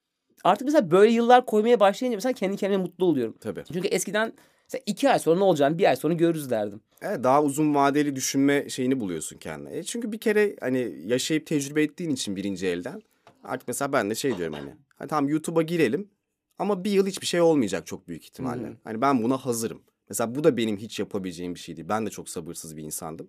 B: Artık mesela böyle yıllar koymaya başlayınca mesela kendi kendime mutlu oluyorum.
A: Tabii.
B: Çünkü eskiden mesela iki ay sonra ne olacağını bir ay sonra görürüz derdim.
A: Evet, daha uzun vadeli düşünme şeyini buluyorsun kendine. E çünkü bir kere hani yaşayıp tecrübe ettiğin için birinci elden. Artık mesela ben de şey diyorum hani. Hani tamam YouTube'a girelim ama bir yıl hiçbir şey olmayacak çok büyük ihtimalle.
B: Hı hı.
A: Hani ben buna hazırım. Mesela bu da benim hiç yapabileceğim bir şeydi. Ben de çok sabırsız bir insandım.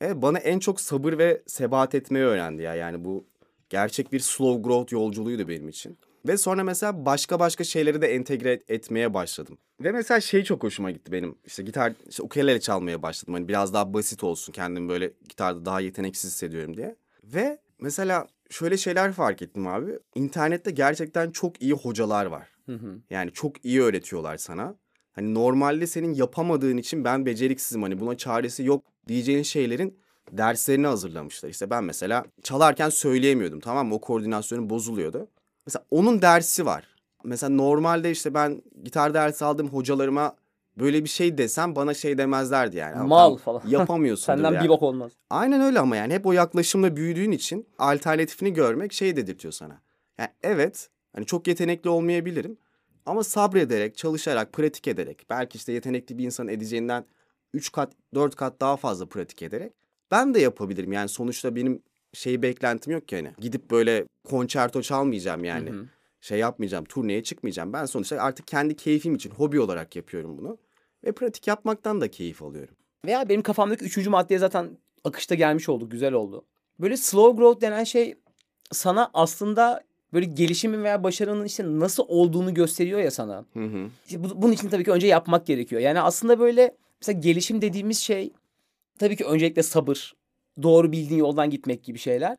A: Evet bana en çok sabır ve sebat etmeyi öğrendi ya. Yani bu gerçek bir slow growth yolculuğuydu benim için. Ve sonra mesela başka başka şeyleri de entegre etmeye başladım. Ve mesela şey çok hoşuma gitti benim. İşte gitar, işte ukulele çalmaya başladım. Hani biraz daha basit olsun. Kendimi böyle gitarda daha yeteneksiz hissediyorum diye. Ve mesela şöyle şeyler fark ettim abi. İnternette gerçekten çok iyi hocalar var.
B: Hı hı.
A: Yani çok iyi öğretiyorlar sana. Hani normalde senin yapamadığın için ben beceriksizim hani buna çaresi yok diyeceğin şeylerin derslerini hazırlamışlar. İşte ben mesela çalarken söyleyemiyordum tamam mı? O koordinasyonum bozuluyordu. Mesela onun dersi var. Mesela normalde işte ben gitar dersi aldığım hocalarıma böyle bir şey desem bana şey demezlerdi yani.
B: Mal falan.
A: Yapamıyorsun.
B: Senden
A: yani.
B: bir bok olmaz.
A: Aynen öyle ama yani hep o yaklaşımla büyüdüğün için alternatifini görmek şey dedirtiyor sana. Yani evet hani çok yetenekli olmayabilirim ama sabrederek, çalışarak, pratik ederek belki işte yetenekli bir insan edeceğinden 3 kat, 4 kat daha fazla pratik ederek ben de yapabilirim. Yani sonuçta benim şey beklentim yok ki hani. Gidip böyle konçerto çalmayacağım yani.
B: Hı hı.
A: Şey yapmayacağım, turneye çıkmayacağım. Ben sonuçta artık kendi keyfim için, hobi olarak yapıyorum bunu. Ve pratik yapmaktan da keyif alıyorum.
B: Veya benim kafamdaki üçüncü maddeye zaten akışta gelmiş olduk. Güzel oldu. Böyle slow growth denen şey sana aslında böyle gelişimin veya başarının işte nasıl olduğunu gösteriyor ya sana.
A: Hı hı.
B: İşte bu- bunun için tabii ki önce yapmak gerekiyor. Yani aslında böyle mesela gelişim dediğimiz şey tabii ki öncelikle sabır, doğru bildiğin yoldan gitmek gibi şeyler.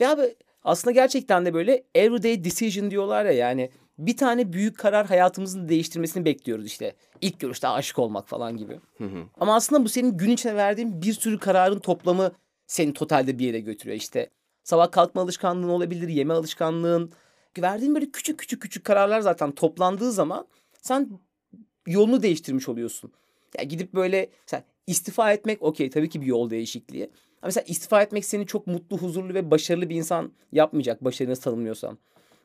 B: Ve abi aslında gerçekten de böyle everyday decision diyorlar ya yani bir tane büyük karar hayatımızın değiştirmesini bekliyoruz işte. İlk görüşte aşık olmak falan gibi.
A: Hı hı.
B: Ama aslında bu senin gün içinde verdiğin bir sürü kararın toplamı seni totalde bir yere götürüyor. İşte sabah kalkma alışkanlığın olabilir, yeme alışkanlığın. Verdiğin böyle küçük küçük küçük kararlar zaten toplandığı zaman sen yolunu değiştirmiş oluyorsun. Ya gidip böyle mesela istifa etmek okey tabii ki bir yol değişikliği. Ama mesela istifa etmek seni çok mutlu, huzurlu ve başarılı bir insan yapmayacak başarını tanımlıyorsan.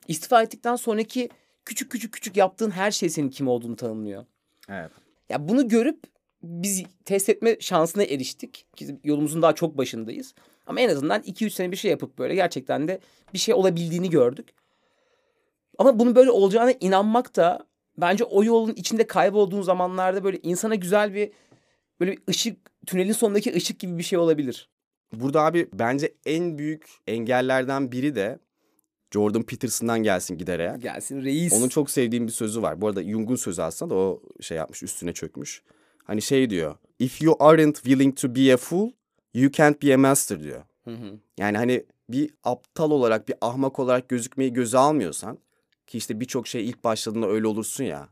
B: İstifa ettikten sonraki küçük küçük küçük yaptığın her şey senin kim olduğunu tanımlıyor.
A: Evet.
B: Ya bunu görüp biz test etme şansına eriştik. Yolumuzun daha çok başındayız. Ama en azından 2-3 sene bir şey yapıp böyle gerçekten de bir şey olabildiğini gördük. Ama bunun böyle olacağına inanmak da bence o yolun içinde kaybolduğun zamanlarda böyle insana güzel bir böyle bir ışık tünelin sonundaki ışık gibi bir şey olabilir.
A: Burada abi bence en büyük engellerden biri de Jordan Peterson'dan gelsin gider ayak.
B: Gelsin reis.
A: Onun çok sevdiğim bir sözü var. Bu arada Jung'un sözü aslında da o şey yapmış üstüne çökmüş. Hani şey diyor. If you aren't willing to be a fool, you can't be a master diyor.
B: Hı hı.
A: Yani hani bir aptal olarak, bir ahmak olarak gözükmeyi göze almıyorsan ki işte birçok şey ilk başladığında öyle olursun ya.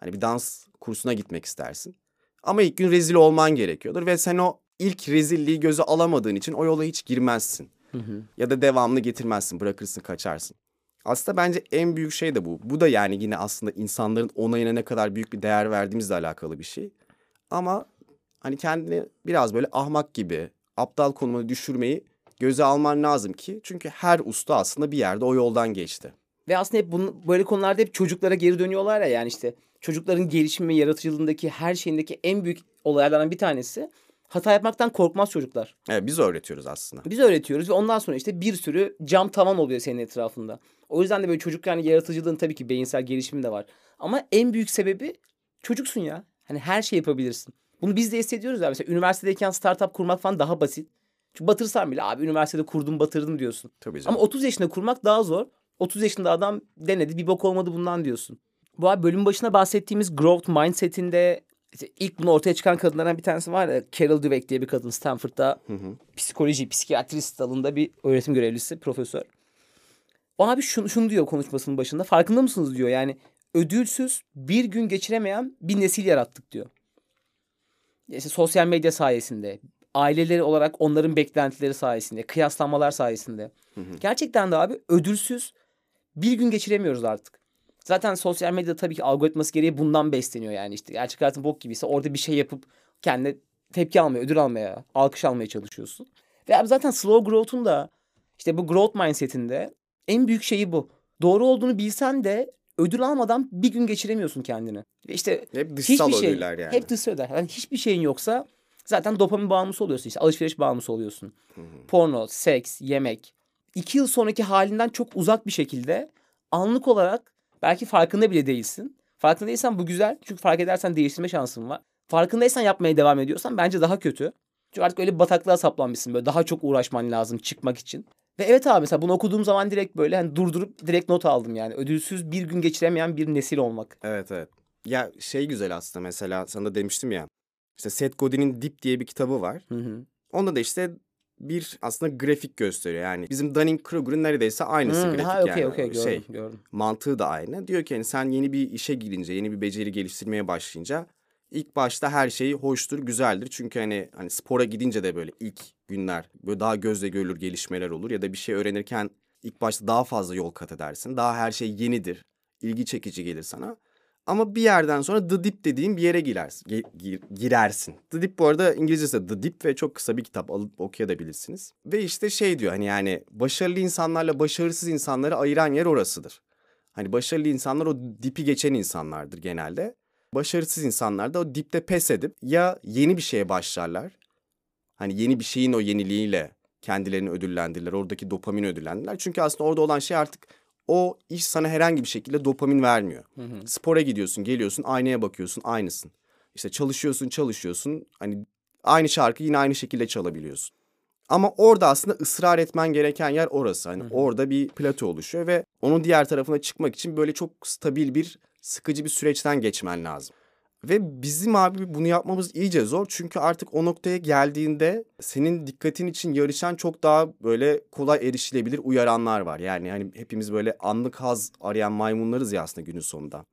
A: Hani bir dans kursuna gitmek istersin. Ama ilk gün rezil olman gerekiyordur ve sen o ilk rezilliği göze alamadığın için o yola hiç girmezsin.
B: Hı hı.
A: Ya da devamlı getirmezsin, bırakırsın, kaçarsın. Aslında bence en büyük şey de bu. Bu da yani yine aslında insanların onayına ne kadar büyük bir değer verdiğimizle alakalı bir şey. Ama hani kendini biraz böyle ahmak gibi aptal konumuna düşürmeyi göze alman lazım ki. Çünkü her usta aslında bir yerde o yoldan geçti.
B: Ve aslında hep bunu, böyle konularda hep çocuklara geri dönüyorlar ya yani işte çocukların gelişimi ve yaratıcılığındaki her şeyindeki en büyük olaylardan bir tanesi hata yapmaktan korkmaz çocuklar.
A: Evet biz öğretiyoruz aslında.
B: Biz öğretiyoruz ve ondan sonra işte bir sürü cam tavan oluyor senin etrafında. O yüzden de böyle çocuk yani yaratıcılığın tabii ki beyinsel gelişimi de var. Ama en büyük sebebi çocuksun ya. Hani her şey yapabilirsin. Bunu biz de hissediyoruz ya. Mesela üniversitedeyken startup kurmak falan daha basit. Çünkü batırsan bile abi üniversitede kurdum batırdım diyorsun.
A: Tabii canım.
B: Ama 30 yaşında kurmak daha zor. 30 yaşında adam denedi bir bok olmadı bundan diyorsun. Bu abi bölüm başına bahsettiğimiz growth mindset'inde işte ilk bunu ortaya çıkan kadınlardan bir tanesi var ya Carol Dweck diye bir kadın Stanford'da
A: Hı hı.
B: psikoloji, psikiyatrist dalında bir öğretim görevlisi, profesör. O abi şunu, şunu diyor konuşmasının başında. Farkında mısınız diyor yani ödülsüz bir gün geçiremeyen bir nesil yarattık diyor. İşte sosyal medya sayesinde, aileleri olarak onların beklentileri sayesinde, kıyaslanmalar sayesinde.
A: Hı hı.
B: Gerçekten de abi ödülsüz bir gün geçiremiyoruz artık. Zaten sosyal medyada tabii ki algoritması gereği bundan besleniyor yani işte. Gerçek hayatın bok gibiyse orada bir şey yapıp kendine tepki almaya, ödül almaya, alkış almaya çalışıyorsun. Ve abi zaten slow growth'un da işte bu growth mindset'inde en büyük şeyi bu. Doğru olduğunu bilsen de ödül almadan bir gün geçiremiyorsun kendini. Ve işte
A: Hep dışsal
B: hiçbir şey,
A: ödüller yani.
B: hep dışsal ödüller. Yani hiçbir şeyin yoksa zaten dopamin bağımlısı oluyorsun işte. Alışveriş bağımlısı oluyorsun.
A: Hı hı.
B: Porno, seks, yemek. İki yıl sonraki halinden çok uzak bir şekilde anlık olarak belki farkında bile değilsin. Farkında değilsen bu güzel. Çünkü fark edersen değiştirme şansın var. Farkındaysan yapmaya devam ediyorsan bence daha kötü. Çünkü artık öyle bir bataklığa saplanmışsın böyle daha çok uğraşman lazım çıkmak için. Ve evet abi mesela bunu okuduğum zaman direkt böyle hani durdurup direkt not aldım yani. Ödülsüz bir gün geçiremeyen bir nesil olmak.
A: Evet evet. Ya şey güzel aslında mesela sana da demiştim ya. İşte Seth Godin'in Dip diye bir kitabı var.
B: Hı hı.
A: Onda da işte bir aslında grafik gösteriyor. Yani bizim Dunning-Kruger'ın neredeyse aynısı
B: Hmm,
A: grafik
B: ha okey
A: yani.
B: okey gördüm
A: Şey,
B: gördüm.
A: mantığı da aynı. Diyor ki hani sen yeni bir işe girince, yeni bir beceri geliştirmeye başlayınca ilk başta her şey hoştur, güzeldir. Çünkü hani hani spora gidince de böyle ilk günler böyle daha gözle görülür gelişmeler olur ya da bir şey öğrenirken ilk başta daha fazla yol kat edersin. Daha her şey yenidir. ilgi çekici gelir sana. Ama bir yerden sonra The Dip dediğin bir yere girersin. gi- gir- girersin. The Dip bu arada İngilizcesi The Dip ve çok kısa bir kitap alıp okuyabilirsiniz. Ve işte şey diyor hani yani başarılı insanlarla başarısız insanları ayıran yer orasıdır. Hani başarılı insanlar o dipi geçen insanlardır genelde. Başarısız insanlar da o dipte pes edip ya yeni bir şeye başlarlar. Hani yeni bir şeyin o yeniliğiyle kendilerini ödüllendirirler. Oradaki dopamin ödüllendirirler. Çünkü aslında orada olan şey artık o iş sana herhangi bir şekilde dopamin vermiyor.
B: Hı hı.
A: Spora gidiyorsun, geliyorsun, aynaya bakıyorsun, aynısın. İşte çalışıyorsun, çalışıyorsun. Hani aynı şarkıyı yine aynı şekilde çalabiliyorsun. Ama orada aslında ısrar etmen gereken yer orası. Hani
B: Hı hı.
A: orada bir plato oluşuyor ve onun diğer tarafına çıkmak için böyle çok stabil bir, sıkıcı bir süreçten geçmen lazım. Ve bizim abi bunu yapmamız iyice zor. Çünkü artık o noktaya geldiğinde senin dikkatin için yarışan çok daha böyle kolay erişilebilir uyaranlar var. Yani hani hepimiz böyle anlık haz arayan maymunlarız ya aslında günün sonunda.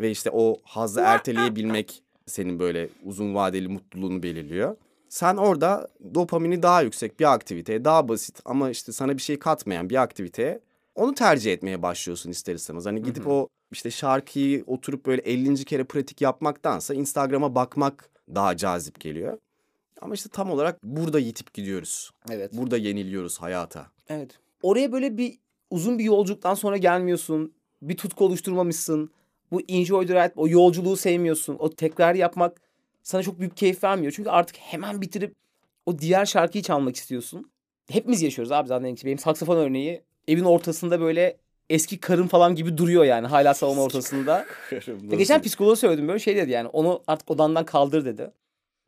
A: Ve işte o hazzı erteleyebilmek senin böyle uzun vadeli mutluluğunu belirliyor. Sen orada dopamini daha yüksek bir aktiviteye, daha basit ama işte sana bir şey katmayan bir aktiviteye onu tercih etmeye başlıyorsun ister istemez. Hani gidip
B: hı.
A: o işte şarkıyı oturup böyle 50. kere pratik yapmaktansa Instagram'a bakmak daha cazip geliyor. Ama işte tam olarak burada yitip gidiyoruz.
B: Evet.
A: Burada yeniliyoruz hayata.
B: Evet. Oraya böyle bir uzun bir yolculuktan sonra gelmiyorsun. Bir tutku oluşturmamışsın. Bu enjoy the ride, o yolculuğu sevmiyorsun. O tekrar yapmak sana çok büyük keyif vermiyor. Çünkü artık hemen bitirip o diğer şarkıyı çalmak istiyorsun. Hepimiz yaşıyoruz abi zaten. Benim saksafon örneği evin ortasında böyle eski karın falan gibi duruyor yani. Hala salon ortasında. Ve geçen psikoloğa söyledim böyle şey dedi yani. Onu artık odandan kaldır dedi.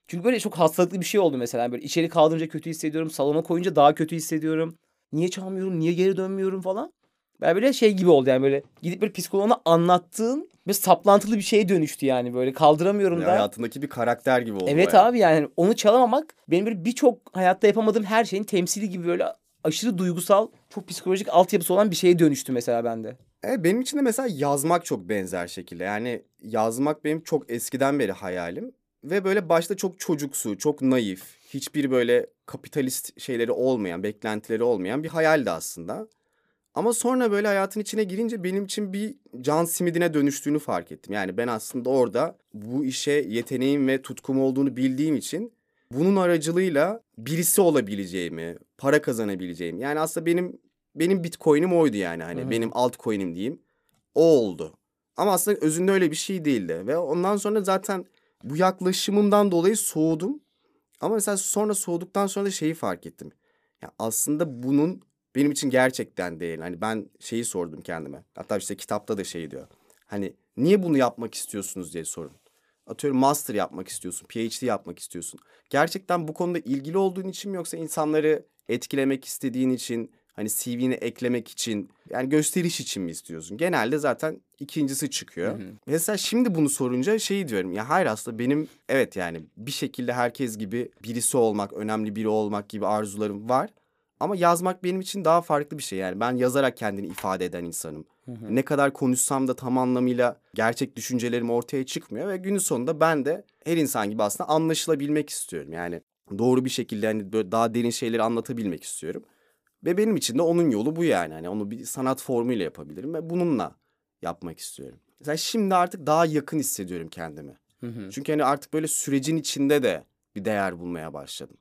B: Çünkü böyle çok hastalıklı bir şey oldu mesela. Böyle içeri kaldırınca kötü hissediyorum. Salona koyunca daha kötü hissediyorum. Niye çalmıyorum? Niye geri dönmüyorum falan. Ben böyle şey gibi oldu yani böyle gidip böyle psikoloğuna anlattığın bir saplantılı bir şeye dönüştü yani böyle kaldıramıyorum
A: Yani
B: da.
A: hayatındaki bir karakter gibi oldu.
B: Evet
A: bayağı.
B: abi yani onu çalamamak benim böyle birçok hayatta yapamadığım her şeyin temsili gibi böyle aşırı duygusal, çok psikolojik altyapısı olan bir şeye dönüştü mesela bende.
A: Evet, benim için de mesela yazmak çok benzer şekilde. Yani yazmak benim çok eskiden beri hayalim. Ve böyle başta çok çocuksu, çok naif, hiçbir böyle kapitalist şeyleri olmayan, beklentileri olmayan bir hayaldi aslında. Ama sonra böyle hayatın içine girince benim için bir can simidine dönüştüğünü fark ettim. Yani ben aslında orada bu işe yeteneğim ve tutkum olduğunu bildiğim için bunun aracılığıyla birisi olabileceğimi, para kazanabileceğim. Yani aslında benim benim Bitcoin'im oydu yani hani
B: Hı hı.
A: benim altcoin'im diyeyim. O oldu. Ama aslında özünde öyle bir şey değildi ve ondan sonra zaten bu yaklaşımımdan dolayı soğudum. Ama mesela sonra soğuduktan sonra da şeyi fark ettim. Ya aslında bunun benim için gerçekten değil. Hani ben şeyi sordum kendime. Hatta işte kitapta da şey diyor. Hani niye bunu yapmak istiyorsunuz diye sorun. Atıyorum master yapmak istiyorsun, PhD yapmak istiyorsun. Gerçekten bu konuda ilgili olduğun için mi yoksa insanları etkilemek istediğin için, hani CV'ne eklemek için, yani gösteriş için mi istiyorsun? Genelde zaten ikincisi çıkıyor.
B: Hı hı.
A: Mesela şimdi bunu sorunca şey diyorum. Ya hayır aslında benim evet yani bir şekilde herkes gibi birisi olmak, önemli biri olmak gibi arzularım var. Ama yazmak benim için daha farklı bir şey. Yani ben yazarak kendini ifade eden insanım.
B: Hı hı.
A: Ne kadar konuşsam da tam anlamıyla gerçek düşüncelerim ortaya çıkmıyor ve günün sonunda ben de her insan gibi aslında anlaşılabilmek istiyorum. Yani doğru bir şekilde hani böyle daha derin şeyleri anlatabilmek istiyorum. Ve benim için de onun yolu bu yani. Hani onu bir sanat formuyla yapabilirim ve bununla yapmak istiyorum. Mesela şimdi artık daha yakın hissediyorum kendimi.
B: Hı hı.
A: Çünkü hani artık böyle sürecin içinde de bir değer bulmaya başladım.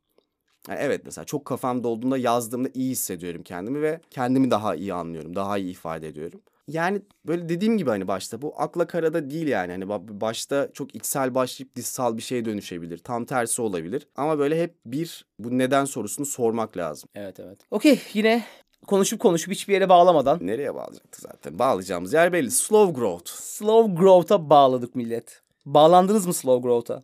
A: Yani evet mesela çok kafam dolduğunda yazdığımda iyi hissediyorum kendimi ve kendimi daha iyi anlıyorum, daha iyi ifade ediyorum. Yani böyle dediğim gibi hani başta bu akla karada değil yani. Hani ba- başta çok içsel başlayıp dışsal bir şeye dönüşebilir. Tam tersi olabilir. Ama böyle hep bir bu neden sorusunu sormak lazım.
B: Evet evet. Okey yine konuşup konuşup hiçbir yere bağlamadan
A: Nereye bağlayacaktı zaten? Bağlayacağımız yer belli. Slow growth.
B: slow growth'a bağladık millet. Bağlandınız mı slow growth'a?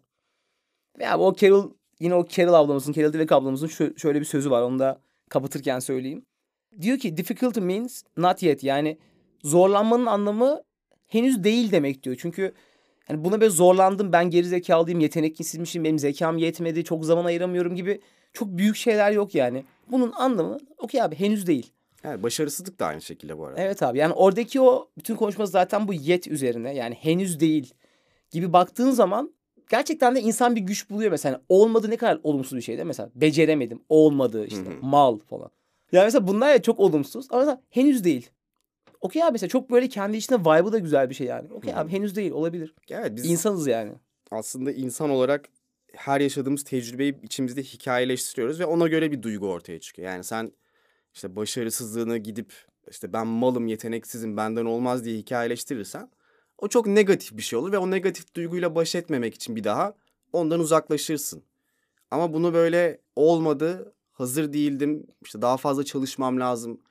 B: Ya o Carol yine o Carol ablamızın, Carol Dweck ablamızın şö- şöyle bir sözü var. Onu da kapatırken söyleyeyim. Diyor ki difficulty means not yet. Yani zorlanmanın anlamı henüz değil demek diyor. Çünkü hani buna böyle zorlandım ben geri zekalıyım, yeteneksizmişim, benim zekam yetmedi, çok zaman ayıramıyorum gibi çok büyük şeyler yok yani. Bunun anlamı okey abi henüz değil.
A: Yani başarısızlık da aynı şekilde bu arada.
B: Evet abi yani oradaki o bütün konuşma zaten bu yet üzerine yani henüz değil gibi baktığın zaman gerçekten de insan bir güç buluyor mesela olmadı ne kadar olumsuz bir şey değil mi? Mesela beceremedim olmadı işte
A: Hı hı.
B: mal falan. Yani mesela bunlar ya çok olumsuz ama henüz değil. Okey abi mesela çok böyle kendi içinde vibe'ı da güzel bir şey yani. Okey abi henüz değil olabilir.
A: Evet biz
B: İnsanız yani.
A: aslında insan olarak her yaşadığımız tecrübeyi içimizde hikayeleştiriyoruz ve ona göre bir duygu ortaya çıkıyor. Yani sen işte başarısızlığını gidip işte ben malım, yeteneksizim, benden olmaz diye hikayeleştirirsen o çok negatif bir şey olur ve o negatif duyguyla baş etmemek için bir daha ondan uzaklaşırsın. Ama bunu böyle olmadı, hazır değildim, işte daha fazla çalışmam lazım.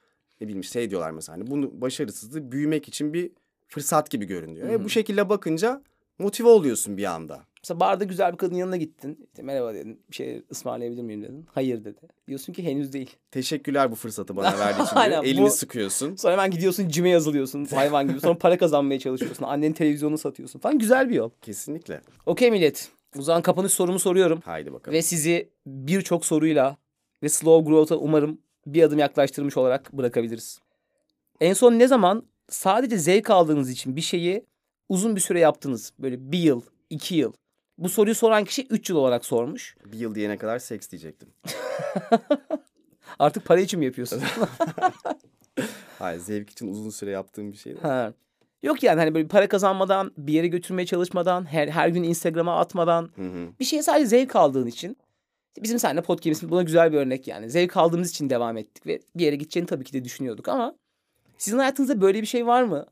A: Ne bileyim şey diyorlar mesela hani bunu başarısızlığı büyümek için bir fırsat gibi görünüyor.
B: Hı hı.
A: bu şekilde bakınca motive oluyorsun bir anda.
B: Mesela barda güzel bir kadının yanına gittin. İşte merhaba dedin. Bir şey ısmarlayabilir miyim dedin. Hayır dedi. Diyorsun ki henüz değil.
A: Teşekkürler bu fırsatı bana verdiğin için.
B: Aynen.
A: Elini
B: bu-
A: sıkıyorsun.
B: Sonra hemen gidiyorsun cime yazılıyorsun hayvan gibi. Sonra para kazanmaya çalışıyorsun. Annenin televizyonunu satıyorsun falan. Güzel bir yol.
A: Kesinlikle.
B: Okey millet. O zaman kapanış sorumu soruyorum.
A: Haydi bakalım.
B: Ve sizi birçok soruyla ve slow growth'a umarım bir adım yaklaştırmış olarak bırakabiliriz. En son ne zaman sadece zevk aldığınız için bir şeyi uzun bir süre yaptınız? Böyle bir yıl, iki yıl. Bu soruyu soran kişi üç yıl olarak sormuş.
A: Bir yıl diyene kadar seks diyecektim.
B: Artık para için mi yapıyorsun?
A: Hayır zevk için uzun süre yaptığım bir şeydi.
B: Ha. Yok yani hani böyle para kazanmadan, bir yere götürmeye çalışmadan, her, her gün Instagram'a atmadan
A: Hı hı.
B: bir şeye sadece zevk aldığın için bizim seninle podcast'imiz buna güzel bir örnek yani. Zevk aldığımız için devam ettik ve bir yere gideceğini tabii ki de düşünüyorduk ama sizin hayatınızda böyle bir şey var mı?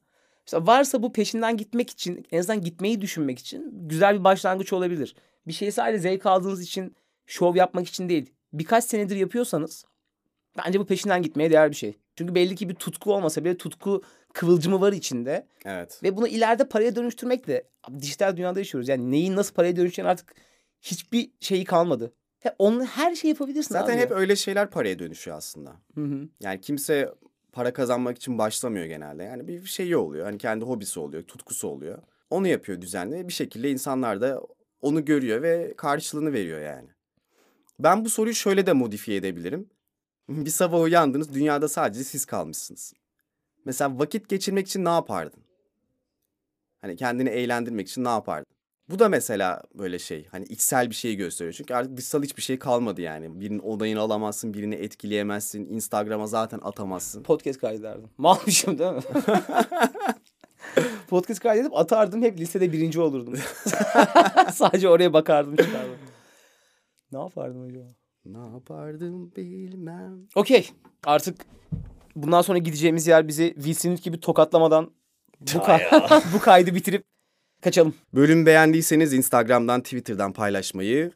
B: Mesela varsa bu peşinden gitmek için, en azından gitmeyi düşünmek için güzel bir başlangıç olabilir. Bir şeyi sadece zevk aldığınız için, şov yapmak için değil. Birkaç senedir yapıyorsanız bence bu peşinden gitmeye değer bir şey. Çünkü belli ki bir tutku olmasa bile tutku kıvılcımı var içinde.
A: Evet.
B: Ve bunu ileride paraya dönüştürmek de dijital dünyada yaşıyoruz. Yani neyin nasıl paraya dönüşeceğini artık hiçbir şeyi kalmadı. Ya onun her şeyi yapabilirsin
A: Zaten
B: abi.
A: hep öyle şeyler paraya dönüşüyor aslında.
B: Hı hı.
A: Yani kimse para kazanmak için başlamıyor genelde. Yani bir şeyi oluyor. Hani kendi hobisi oluyor, tutkusu oluyor. Onu yapıyor düzenli. Bir şekilde insanlar da onu görüyor ve karşılığını veriyor yani. Ben bu soruyu şöyle de modifiye edebilirim. Bir sabah uyandınız, dünyada sadece siz kalmışsınız. Mesela vakit geçirmek için ne yapardın? Hani kendini eğlendirmek için ne yapardın? Bu da mesela böyle şey hani içsel bir şey gösteriyor. Çünkü artık dışsal hiçbir şey kalmadı yani. Birinin odayını alamazsın, birini etkileyemezsin. Instagram'a zaten atamazsın.
B: Podcast kaydederdim. Malmışım değil mi? Podcast kaydedip atardım. Hep listede birinci olurdum. Sadece oraya bakardım çıkardım. Ne yapardım acaba?
A: Ne yapardım bilmem.
B: Okey. Artık bundan sonra gideceğimiz yer bizi Will Smith gibi tokatlamadan bu, kay- bu kaydı bitirip kaçalım.
A: Bölüm beğendiyseniz Instagram'dan, Twitter'dan paylaşmayı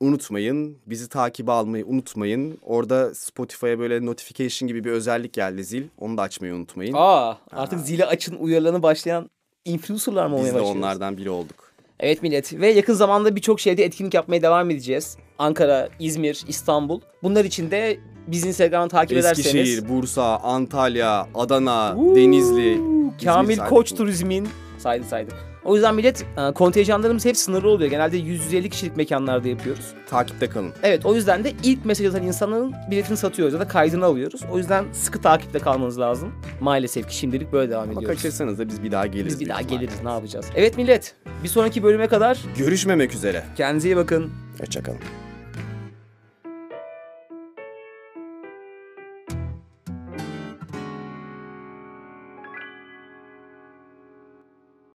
A: unutmayın. Bizi takibe almayı unutmayın. Orada Spotify'a böyle notification gibi bir özellik geldi zil. Onu da açmayı unutmayın.
B: Aa, artık zili açın uyarılarını başlayan influencerlar mı olmaya
A: Biz de
B: başlıyoruz?
A: onlardan biri olduk.
B: Evet millet ve yakın zamanda birçok şehirde etkinlik yapmaya devam edeceğiz. Ankara, İzmir, İstanbul. Bunlar için de biz Instagram'ı takip ederseniz...
A: Eskişehir, Bursa, Antalya, Adana,
B: Uuu,
A: Denizli.
B: Kamil
A: saydık
B: Koç? Turizm'in saydı saydı. O yüzden millet e, kontenjanlarımız hep sınırlı oluyor. Genelde 150 kişilik mekanlarda yapıyoruz.
A: Takipte kalın.
B: Evet o yüzden de ilk mesaj atan insanların biletini satıyoruz ya da kaydını alıyoruz. O yüzden sıkı takipte kalmanız lazım. Maalesef ki şimdilik böyle devam
A: Ama
B: ediyoruz.
A: kaçırsanız da biz bir daha geliriz.
B: Biz bir daha geliriz ne yapacağız? Evet millet bir sonraki bölüme kadar
A: Görüşmemek üzere.
B: kendinize iyi bakın.
A: Hoşçakalın.